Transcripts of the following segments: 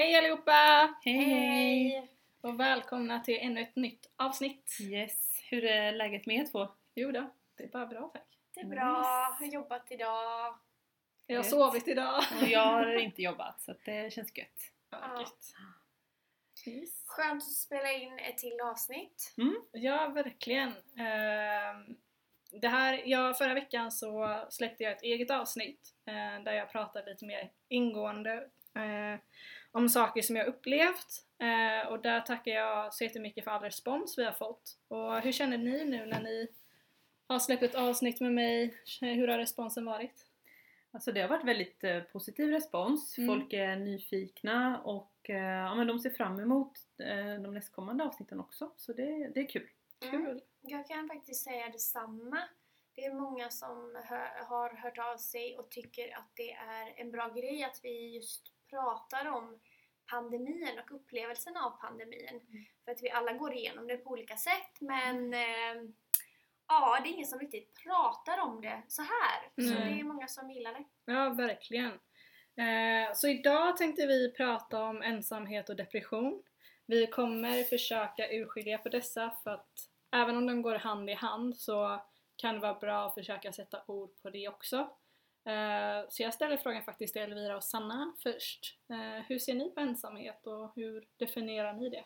Hej allihopa! Hej hej! Och välkomna till ännu ett nytt avsnitt. Yes, hur är läget med er två? Jo då, det är bara bra tack. Det är bra, har jobbat idag. Jag har sovit idag. Och jag har inte jobbat så det känns gött. Ja, Ja. gött. Yes. Skönt att spela in ett till avsnitt. Ja, verkligen. Ehm, Det här, ja, förra veckan så släppte jag ett eget avsnitt eh, där jag pratade lite mer ingående eh, om saker som jag upplevt eh, och där tackar jag så jättemycket för all respons vi har fått. Och hur känner ni nu när ni har släppt ett avsnitt med mig? Hur har responsen varit? Alltså det har varit väldigt eh, positiv respons. Mm. Folk är nyfikna och eh, ja, men de ser fram emot eh, de nästkommande avsnitten också. Så det, det är kul. Mm. Kul! Jag kan faktiskt säga detsamma. Det är många som hör, har hört av sig och tycker att det är en bra grej att vi just pratar om pandemin och upplevelsen av pandemin. För att vi alla går igenom det på olika sätt men eh, ja, det är ingen som riktigt pratar om det så här. Så Nej. det är många som gillar det. Ja, verkligen. Eh, så idag tänkte vi prata om ensamhet och depression. Vi kommer försöka urskilja på dessa för att även om de går hand i hand så kan det vara bra att försöka sätta ord på det också. Eh, så jag ställer frågan faktiskt till Elvira och Sanna först. Eh, hur ser ni på ensamhet och hur definierar ni det?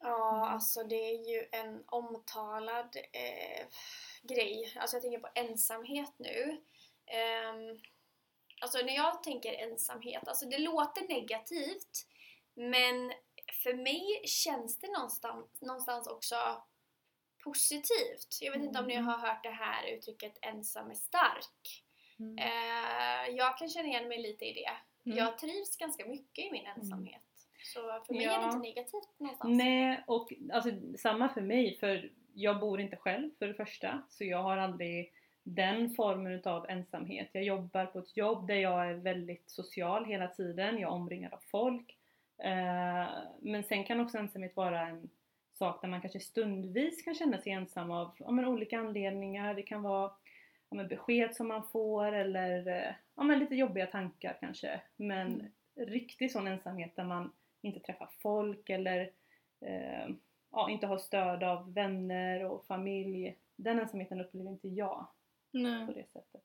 Ja, alltså det är ju en omtalad eh, grej. Alltså jag tänker på ensamhet nu. Ehm, alltså när jag tänker ensamhet, alltså det låter negativt men för mig känns det någonstans, någonstans också positivt. Jag vet inte om ni Mm. har hört det här uttrycket ensam är stark. Eh, jag kan känna igen mig lite i det. Mm. Jag trivs ganska mycket i min ensamhet. Så för mig är det Ja. inte negativt någonstans. Nej, och alltså, samma för mig för jag bor inte själv för det första så jag har aldrig den formen av ensamhet. Jag jobbar på ett jobb där jag är väldigt social hela tiden, jag är omringad av folk. Eh, men sen kan också ensamhet vara en sak där man kanske stundvis kan känna sig ensam av ja, olika anledningar. Det kan vara ja, besked som man får eller eh, ja, men lite jobbiga tankar kanske. Men Mm. riktig sån ensamhet där man inte träffar folk eller eh, ja, inte har stöd av vänner och familj. Den ensamheten upplever inte jag Nej. på det sättet.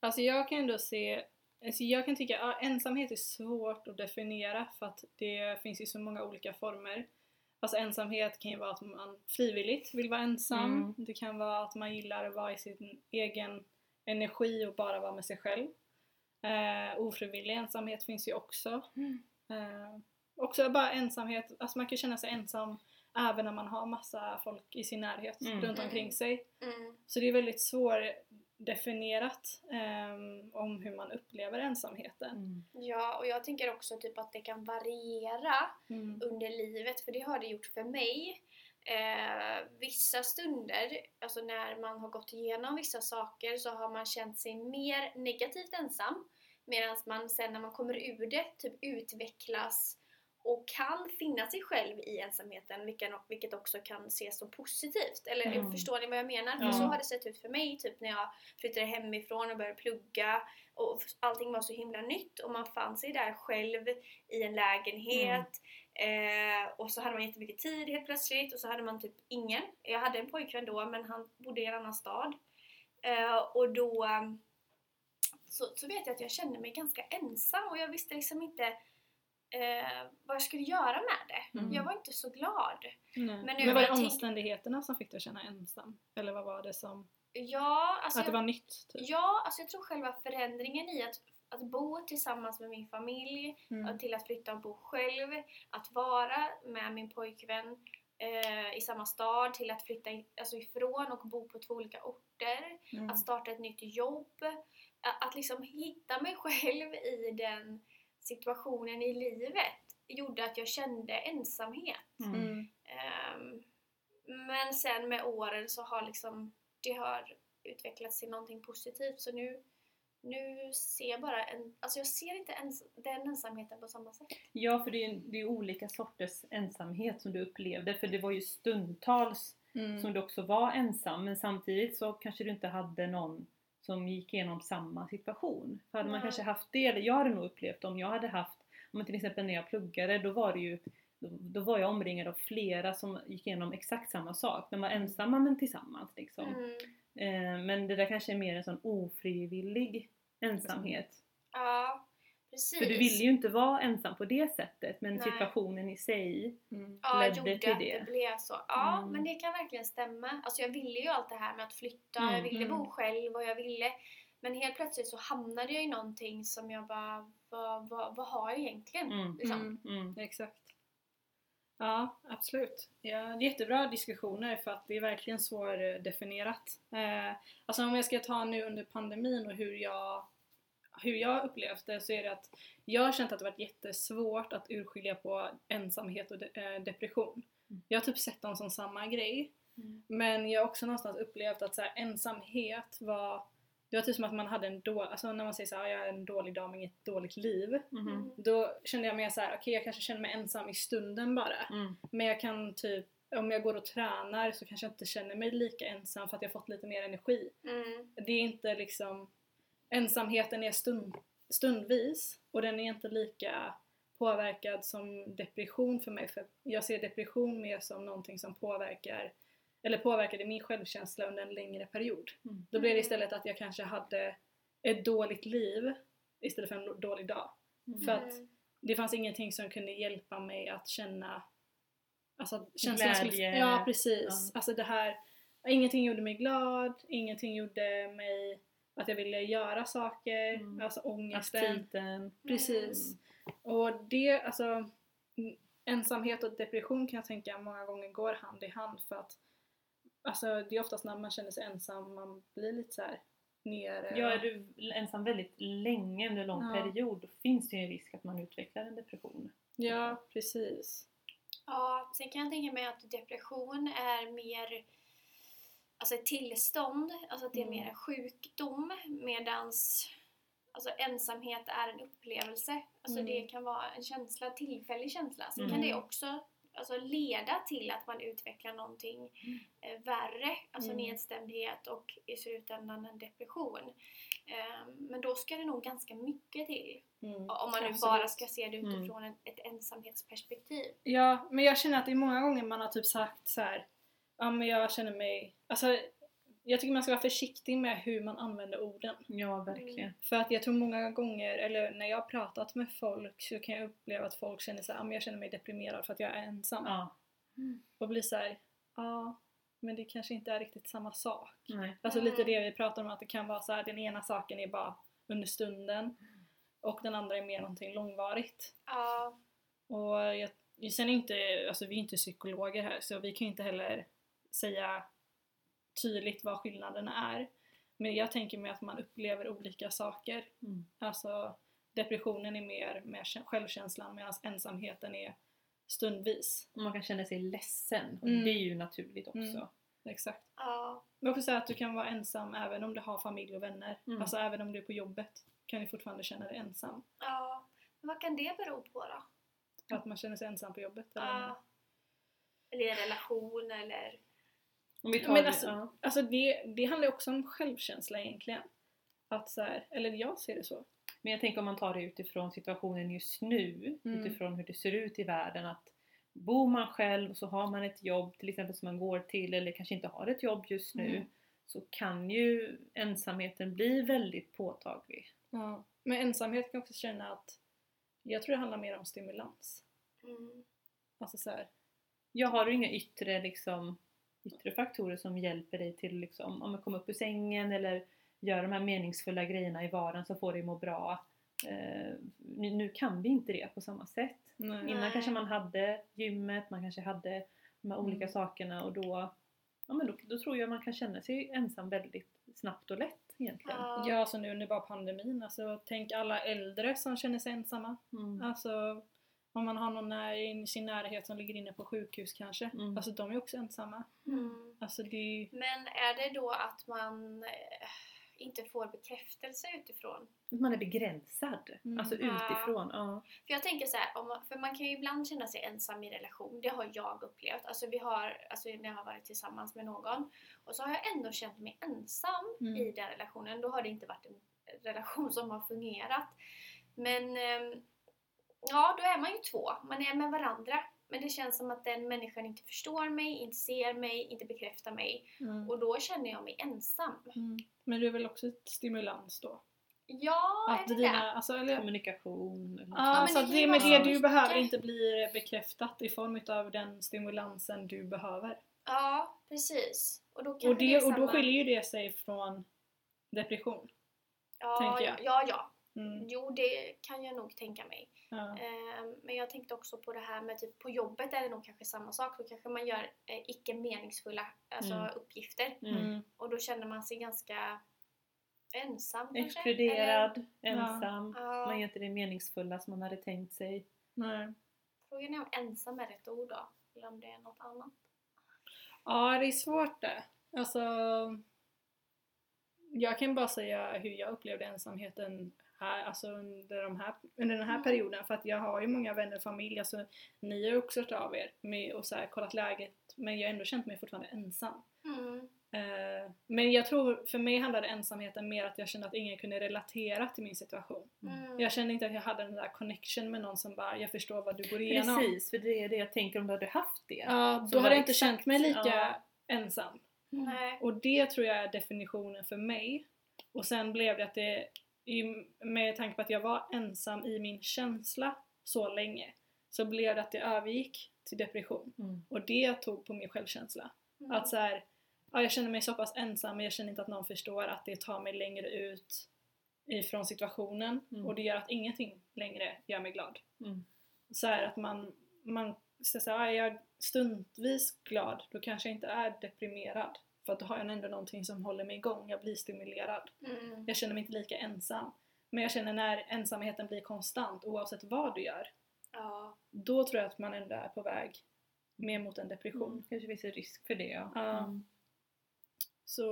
Alltså jag kan ändå se, alltså jag kan tycka att ensamhet är svårt att definiera för att det finns ju så många olika former. Alltså ensamhet kan ju vara att man frivilligt vill vara ensam. Mm. Det kan vara att man gillar att vara i sin egen energi och bara vara med sig själv. Eh, ofrivillig ensamhet finns ju också. Mm. Eh, också bara ensamhet, alltså man kan känna sig ensam även när man har massa folk i sin närhet Mm. runt omkring sig. Mm. Så det är väldigt svårdefinierat ehm, om hur man upplever ensamheten. Mm. Ja, och jag tänker också typ att det kan variera Mm. under livet, för det har det gjort för mig. Eh, vissa stunder, alltså när man har gått igenom vissa saker så har man känt sig mer negativt ensam. Medan man sen när man kommer ur det typ utvecklas och kan finna sig själv i ensamheten vilket, vilket också kan ses som positivt. Eller Mm. förstår ni vad jag menar? För Ja. så har det sett ut för mig typ när jag flyttade hemifrån och började plugga och allting var så himla nytt och man fann sig där själv i en lägenhet eh, och så hade man jättemycket tid helt plötsligt och så hade man typ ingen. Jag hade en pojkvän då men han bodde i en annan stad eh, och då eh, så, så vet jag att jag kände mig ganska ensam och jag visste liksom inte eh, vad jag skulle göra med det. Mm. Jag var inte så glad. Nej. Men Men, nu var när det jag tänk- omständigheterna som fick dig att känna ensam? Eller vad var det som... Ja, alltså att det jag- var nytt? Typ? Ja, alltså jag tror själva förändringen i att, att bo tillsammans med min familj, Mm. till att flytta och bo själv, att vara med min pojkvän eh, i samma stad, till att flytta i, alltså ifrån och bo på två olika orter, Mm. att starta ett nytt jobb, att, att liksom hitta mig själv i den situationen i livet gjorde att jag kände ensamhet. Mm. Ehm, men sen med åren så har liksom det har utvecklats till någonting positivt så nu, nu ser jag bara en, alltså jag ser inte ens den ensamheten på samma sätt. Ja, för det är, det är olika sorters ensamhet som du upplevde. För det var ju stundtals Mm. som du också var ensam men samtidigt så kanske du inte hade någon som gick igenom samma situation. För hade man kanske haft det, jag hade nog upplevt om jag hade haft men till exempel när jag pluggade då var det ju då, då var jag omringad av flera som gick igenom exakt samma sak. De var ensamma men tillsammans liksom. Mm. Eh, men det där kanske är mer en sån ofrivillig ensamhet. Ja, precis. För du ville ju inte vara ensam på det sättet men Nej. situationen i sig Mm. ja, ledde gjorde till att det. det blev så. Ja, Mm. men det kan verkligen stämma. Alltså jag ville ju allt det här med att flytta, Mm, jag ville bo mm. själv och jag ville Men helt plötsligt så hamnade jag i någonting som jag bara, vad, vad, vad har jag egentligen? Mm. Liksom. Mm. Mm. Exakt. Ja, absolut. Ja, det är jättebra diskussioner för att det är verkligen svårdefinierat. Eh, alltså om jag ska ta nu under pandemin och hur jag, hur jag upplevt det så är det att jag har känt att det varit jättesvårt att urskilja på ensamhet och de, eh, depression. Mm. Jag har typ sett dem som samma grej. Mm. Men jag har också någonstans upplevt att så här, ensamhet var det var typ som att man hade en dålig, alltså när man säger såhär, jag har en dålig dag men inget dåligt liv. Mhm. Då kände jag mer så här: okej jag kanske känner mig ensam i stunden bara. Mm. Men jag kan typ, om jag går och tränar så kanske jag inte känner mig lika ensam för att jag fått lite mer energi. Mm. Det är inte liksom, ensamheten är stund, stundvis och den är inte lika påverkad som depression för mig. För jag ser depression mer som någonting som påverkar, eller påverkade min självkänsla under en längre period. Mm. Då blev det istället att jag kanske hade ett dåligt liv istället för en dålig dag. För att Mm. det fanns ingenting som kunde hjälpa mig att känna alltså, att känslan Glädje. Skulle, ja precis. Ja. Alltså det här, ingenting gjorde mig glad, ingenting gjorde mig att jag ville göra saker, Mm. alltså ångesten. Aptiten. Precis. Och det, alltså mm, ensamhet och depression kan jag tänka många gånger går hand i hand för att alltså det är oftast när man känner sig ensam man blir lite så här nere. Ja, är du ensam väldigt länge under en lång Ja. period då finns det ju en risk att man utvecklar en depression. Ja, precis. Ja, sen kan jag tänka mig att depression är mer alltså ett tillstånd, alltså att det är Mm. mer en sjukdom medans alltså ensamhet är en upplevelse. Alltså Mm. det kan vara en känsla, tillfällig känsla. Sen Mm. kan det också alltså, leda till att man utvecklar någonting eh, värre, alltså Mm. nedstämdhet och i slutändan en depression. Eh, men då ska det nog ganska mycket till. Mm, Om man nu absolut. bara ska se det Mm. utifrån ett, ett ensamhetsperspektiv. Ja, men jag känner att det är många gånger man har typ sagt så här. Ja men jag känner mig, alltså jag tycker man ska vara försiktig med hur man använder orden. Ja, verkligen. För att jag tror många gånger, eller när jag har pratat med folk så kan jag uppleva att folk känner så här, ja men jag känner mig deprimerad för att jag är ensam. Ja, Och blir så här, ja men det kanske inte är riktigt samma sak. nej. Alltså Mm. lite det vi pratar om att det kan vara så här, den ena saken är bara under stunden och den andra är mer någonting långvarigt. Ja, Och jag, sen är inte, alltså vi är inte psykologer här så vi kan ju inte heller säga tydligt vad skillnaderna är. Men jag tänker mig att man upplever olika saker. Mm. Alltså depressionen är mer med kä- självkänslan medan ensamheten är stundvis. Och man kan känna sig ledsen. Och Mm. Det är ju naturligt också. Mm. Exakt. ja. Men också säga att du kan vara ensam även om du har familj och vänner. Mm. Alltså även om du är på jobbet kan du fortfarande känna dig ensam. Ja, men vad kan det bero på då? Att man känner sig ensam på jobbet. eller- Ja. Eller i en relation eller... Om vi tar Men det, alltså- ja. Alltså det, det handlar ju också om självkänsla egentligen. Att så här, eller jag ser det så. Men jag tänker om man tar det utifrån situationen just nu, Mm. utifrån hur det ser ut i världen att bor man själv och så har man ett jobb till exempel som man går till eller kanske inte har ett jobb just nu Mm. så kan ju ensamheten bli väldigt påtaglig. Ja. Men ensamhet kan jag också känna att jag tror det handlar mer om stimulans. Mm. Alltså så här, Jag har inga yttre, liksom, yttre faktorer som hjälper dig till liksom, om att komma upp ur sängen eller göra de här meningsfulla grejerna i vardagen som får dig må bra. Eh, nu, nu kan vi inte det på samma sätt. nej. Nej. Innan kanske man hade gymmet, man kanske hade de här olika Mm. sakerna och då, ja, men då, då tror jag man kan känna sig ensam väldigt snabbt och lätt egentligen. Ja. Ja, alltså nu under bara pandemin. Alltså, tänk alla äldre som känner sig ensamma. Mm. Alltså om man har någon i sin närhet som ligger inne på sjukhus kanske. Mm. Alltså de är också ensamma. Mm. Alltså det är ju... Men är det då att man eh, inte får bekräftelse utifrån? Att Man är begränsad, Mm. alltså Ja. utifrån. Ja. För jag tänker så här, om man, för man kan ju ibland känna sig ensam i relation. Det har jag upplevt. Alltså vi har, alltså när jag har varit tillsammans med någon och så har jag ändå känt mig ensam Mm. i den relationen. Då har det inte varit en relation som har fungerat. Men ehm, Ja, då är man ju två. Man är med varandra. Men det känns som att den människan inte förstår mig, inte ser mig, inte bekräftar mig. Mm. Och då känner jag mig ensam. Mm. Men det är väl också ett stimulans då? Ja, är Att det dina, det? alltså, eller, Kommunikation. Eller Ja, men så det kan det med det du mycket. behöver inte blir bekräftat i form av den stimulansen du behöver. Ja, precis. Och då, Och, kanske det, är och då skiljer ju det sig från depression. ja, tänker jag. Ja, ja. Mm. Jo, det kan jag nog tänka mig. Ja. Ehm, Men jag tänkte också på det här med typ på jobbet är det nog kanske samma sak. Då kanske man gör eh, icke meningsfulla alltså Mm. uppgifter. Mm. Mm. Och då känner man sig ganska ensam Exkluderad, ensam. Ja. Man gör inte det meningsfulla som man hade tänkt sig. Nej. Frågan är om ensam är rätt ord då. Eller om det är något annat. Ja, det är svårt det. Alltså, jag kan bara säga hur jag upplevde ensamheten här, alltså under, de här, under den här Mm. perioden. För att jag har ju många vänner och familj, alltså ni har ju också hört av er med, och så här, kollat läget. Men jag har ändå känt mig fortfarande ensam. Mm. Eh, men jag tror, för mig handlade ensamheten mer att jag kände att ingen kunde relatera till min situation. Mm. Jag kände inte att jag hade den där connection med någon som bara, jag förstår vad du går igenom. Precis, för det är det jag tänker om du hade haft det. Ja, Som då hade jag inte exakt- känt mig lika ja. ensam. Nej. Och det tror jag är definitionen för mig. Och sen blev det att det, i- med tanke på att jag var ensam i min känsla så länge, så blev det att det övergick till depression. Mm. Och det tog på min självkänsla. Mm. Att så här, ja, jag känner mig så pass ensam men jag känner inte att någon förstår att det tar mig längre ut ifrån situationen Mm. och det gör att ingenting längre gör mig glad. Mm. Så här att man, man så så här, är jag stundvis glad då kanske jag inte är deprimerad. För att då har jag ändå någonting som håller mig igång, jag blir stimulerad. Mm. Jag känner mig inte lika ensam. Men jag känner när ensamheten blir konstant oavsett vad du gör, Ja. då tror jag att man ändå är på väg mer mot en depression. Mm. Kanske finns en risk för det ja. Ja. Mm. Så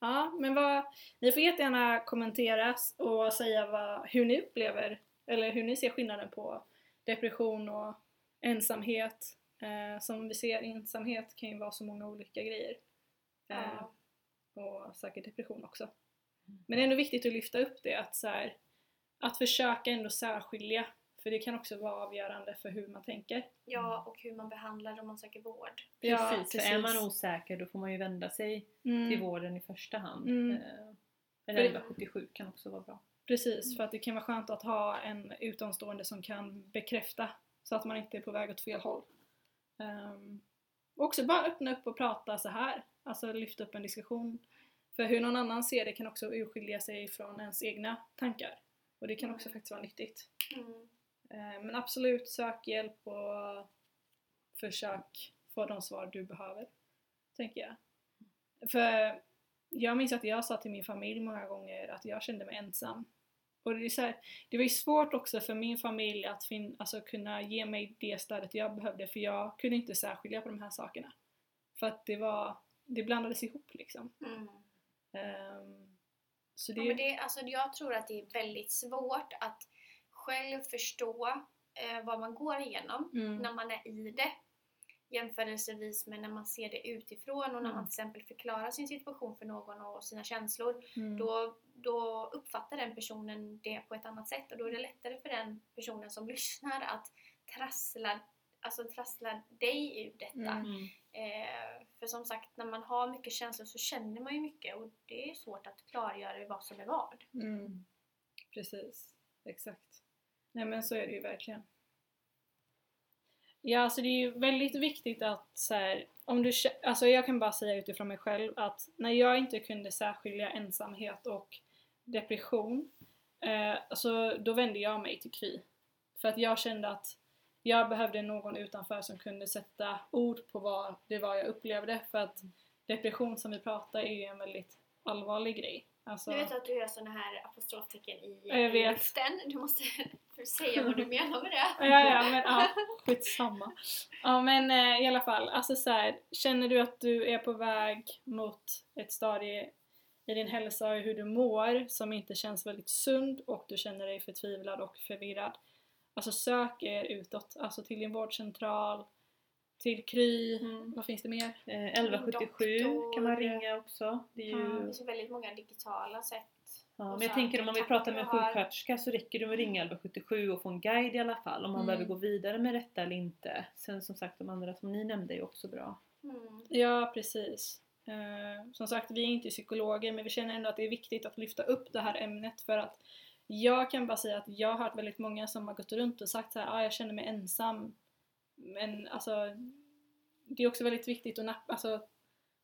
ja, men vad, ni får jättegärna kommentera och säga vad, hur ni upplever eller hur ni ser skillnaden på depression och ensamhet. Eh, som vi ser, ensamhet kan ju vara så många olika grejer. Eh, och säkert depression också. Men det är ändå viktigt att lyfta upp det, att, så här, att försöka ändå särskilja. För det kan också vara avgörande för hur man tänker. ja, och hur man behandlar om man söker vård. Ja, precis, för är man osäker då får man ju vända sig Mm. till vården i första hand. Mm. Eh, Eller det- 1177 kan också vara bra. Precis, för att det kan vara skönt att ha en utomstående som kan bekräfta så att man inte är på väg åt fel håll. Um, och också bara öppna upp och prata så här. Alltså lyfta upp en diskussion. För hur någon annan ser det kan också urskilja sig från ens egna tankar. Och det kan också faktiskt vara nyttigt. Mm. Eh, Men absolut, sök hjälp och försök få de svar du behöver. Tänker jag. För jag minns att jag sa till min familj många gånger att jag kände mig ensam. Och det, är så här, det var ju svårt också för min familj att fin- alltså kunna ge mig det stödet jag behövde för jag kunde inte särskilja på de här sakerna. För att det var, det blandades ihop liksom. Mm. Ehm, så det, Ja, men det, alltså, jag tror att det är väldigt svårt att själv förstå eh, vad man går igenom mm, när man är i det jämförelsevis med när man ser det utifrån och när Mm. man till exempel förklarar sin situation för någon och sina känslor mm, då, då uppfattar den personen det på ett annat sätt och då är det lättare för den personen som lyssnar att trassla, alltså trassla dig ur detta. Mm. Mm. Eh, för som sagt, när man har mycket känslor så känner man ju mycket och det är svårt att klargöra vad som är vad. Mm. Precis, exakt. Nej men så är det ju verkligen. Ja, alltså det är ju väldigt viktigt att så här, om du, alltså jag kan bara säga utifrån mig själv att när jag inte kunde särskilja ensamhet och depression, eh, alltså då vände jag mig till Kry. För att jag kände att jag behövde någon utanför som kunde sätta ord på vad det var jag upplevde för att depression som vi pratar är ju en väldigt allvarlig grej. Alltså, Du vet att du gör såna här apostroftecken i, Ja, jag vet. luften. Du måste säga vad du menar med det. Ja, ja, men ja, skitsamma. Ja, men eh, i alla fall, alltså så här, känner du att du är på väg mot ett stadie i din hälsa och hur du mår som inte känns väldigt sund och du känner dig förtvivlad och förvirrad. Alltså sök er utåt, alltså till din vårdcentral, till Kry, Mm. vad finns det mer? Eh, 1177 kan man ringa också. Det är ju... Ja. Det finns väldigt många digitala sätt Ja, Och men jag tänker om man vill prata med en sjuksköterska så räcker det med att ringa 1177 och få en guide i alla fall om man Mm. behöver gå vidare med detta eller inte. Sen som sagt de andra som ni nämnde är också bra. Mm. Ja, precis. Eh, som sagt, vi är inte psykologer men vi känner ändå att det är viktigt att lyfta upp det här ämnet för att jag kan bara säga att jag har hört väldigt många som har gått runt och sagt så här, ah, jag känner mig ensam. Men alltså, det är också väldigt viktigt att nappa, alltså,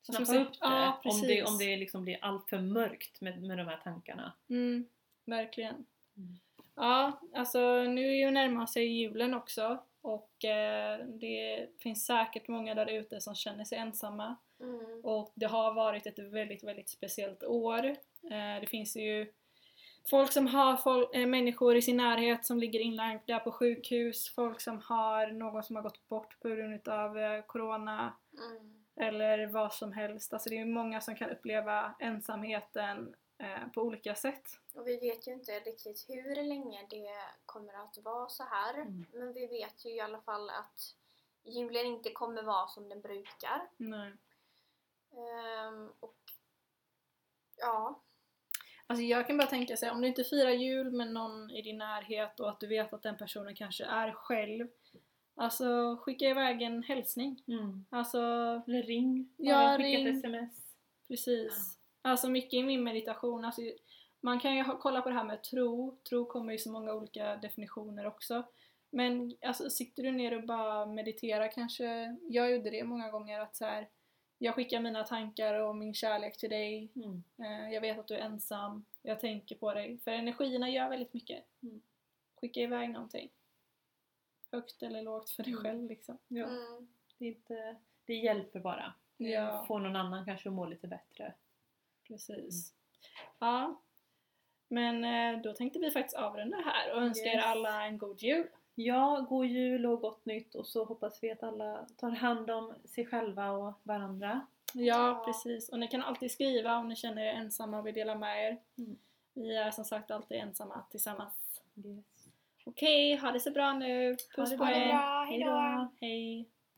Snappa säga? upp det Ja, om det, om det liksom blir allt för mörkt med, med de här tankarna. Mm, verkligen. Mm. Ja, alltså nu är ju närmar sig julen också och eh, det finns säkert många där ute som känner sig ensamma. Mm. Och det har varit ett väldigt, väldigt speciellt år. Eh, det finns ju folk som har fol- eh, människor i sin närhet som ligger inlagda på sjukhus, folk som har någon som har gått bort på grund av eh, Corona Mm. eller vad som helst. Alltså det är många som kan uppleva ensamheten eh, på olika sätt. Och vi vet ju inte riktigt hur länge det kommer att vara så här. Mm. Men vi vet ju i alla fall att julen inte kommer vara som den brukar. Nej. Ehm, och ja, Alltså jag kan bara tänka sig, om du inte firar jul med någon i din närhet och att du vet att den personen kanske är själv. Alltså skicka iväg en hälsning. Alltså Eller ring, Ja, skicka ring. ett sms. Precis. Alltså mycket i min meditation, alltså, man kan ju kolla på det här med tro, tro kommer i så många olika definitioner också. Men alltså, sitter du ner och bara mediterar kanske, jag gjorde det många gånger att så här, jag skickar mina tankar och min kärlek till dig, Mm. eh, jag vet att du är ensam, jag tänker på dig. För energierna gör väldigt mycket. Mm. Skicka iväg någonting. Högt eller lågt för dig Mm. själv liksom. Ja, mm, det, är inte, det hjälper bara. Ja. Få någon annan kanske att må lite bättre. Precis. Ja. Men eh, då tänkte vi faktiskt avrunda här och önska er Yes. alla en god jul. Ja, god jul och gott nytt och så hoppas vi att alla tar hand om sig själva och varandra. Ja, precis. Och ni kan alltid skriva om ni känner er ensamma och vill dela med er. Mm. Vi är som sagt alltid ensamma tillsammans. Yes. Okej, ha det så bra nu. Ha Puss det på er. bra, hejdå. Hej.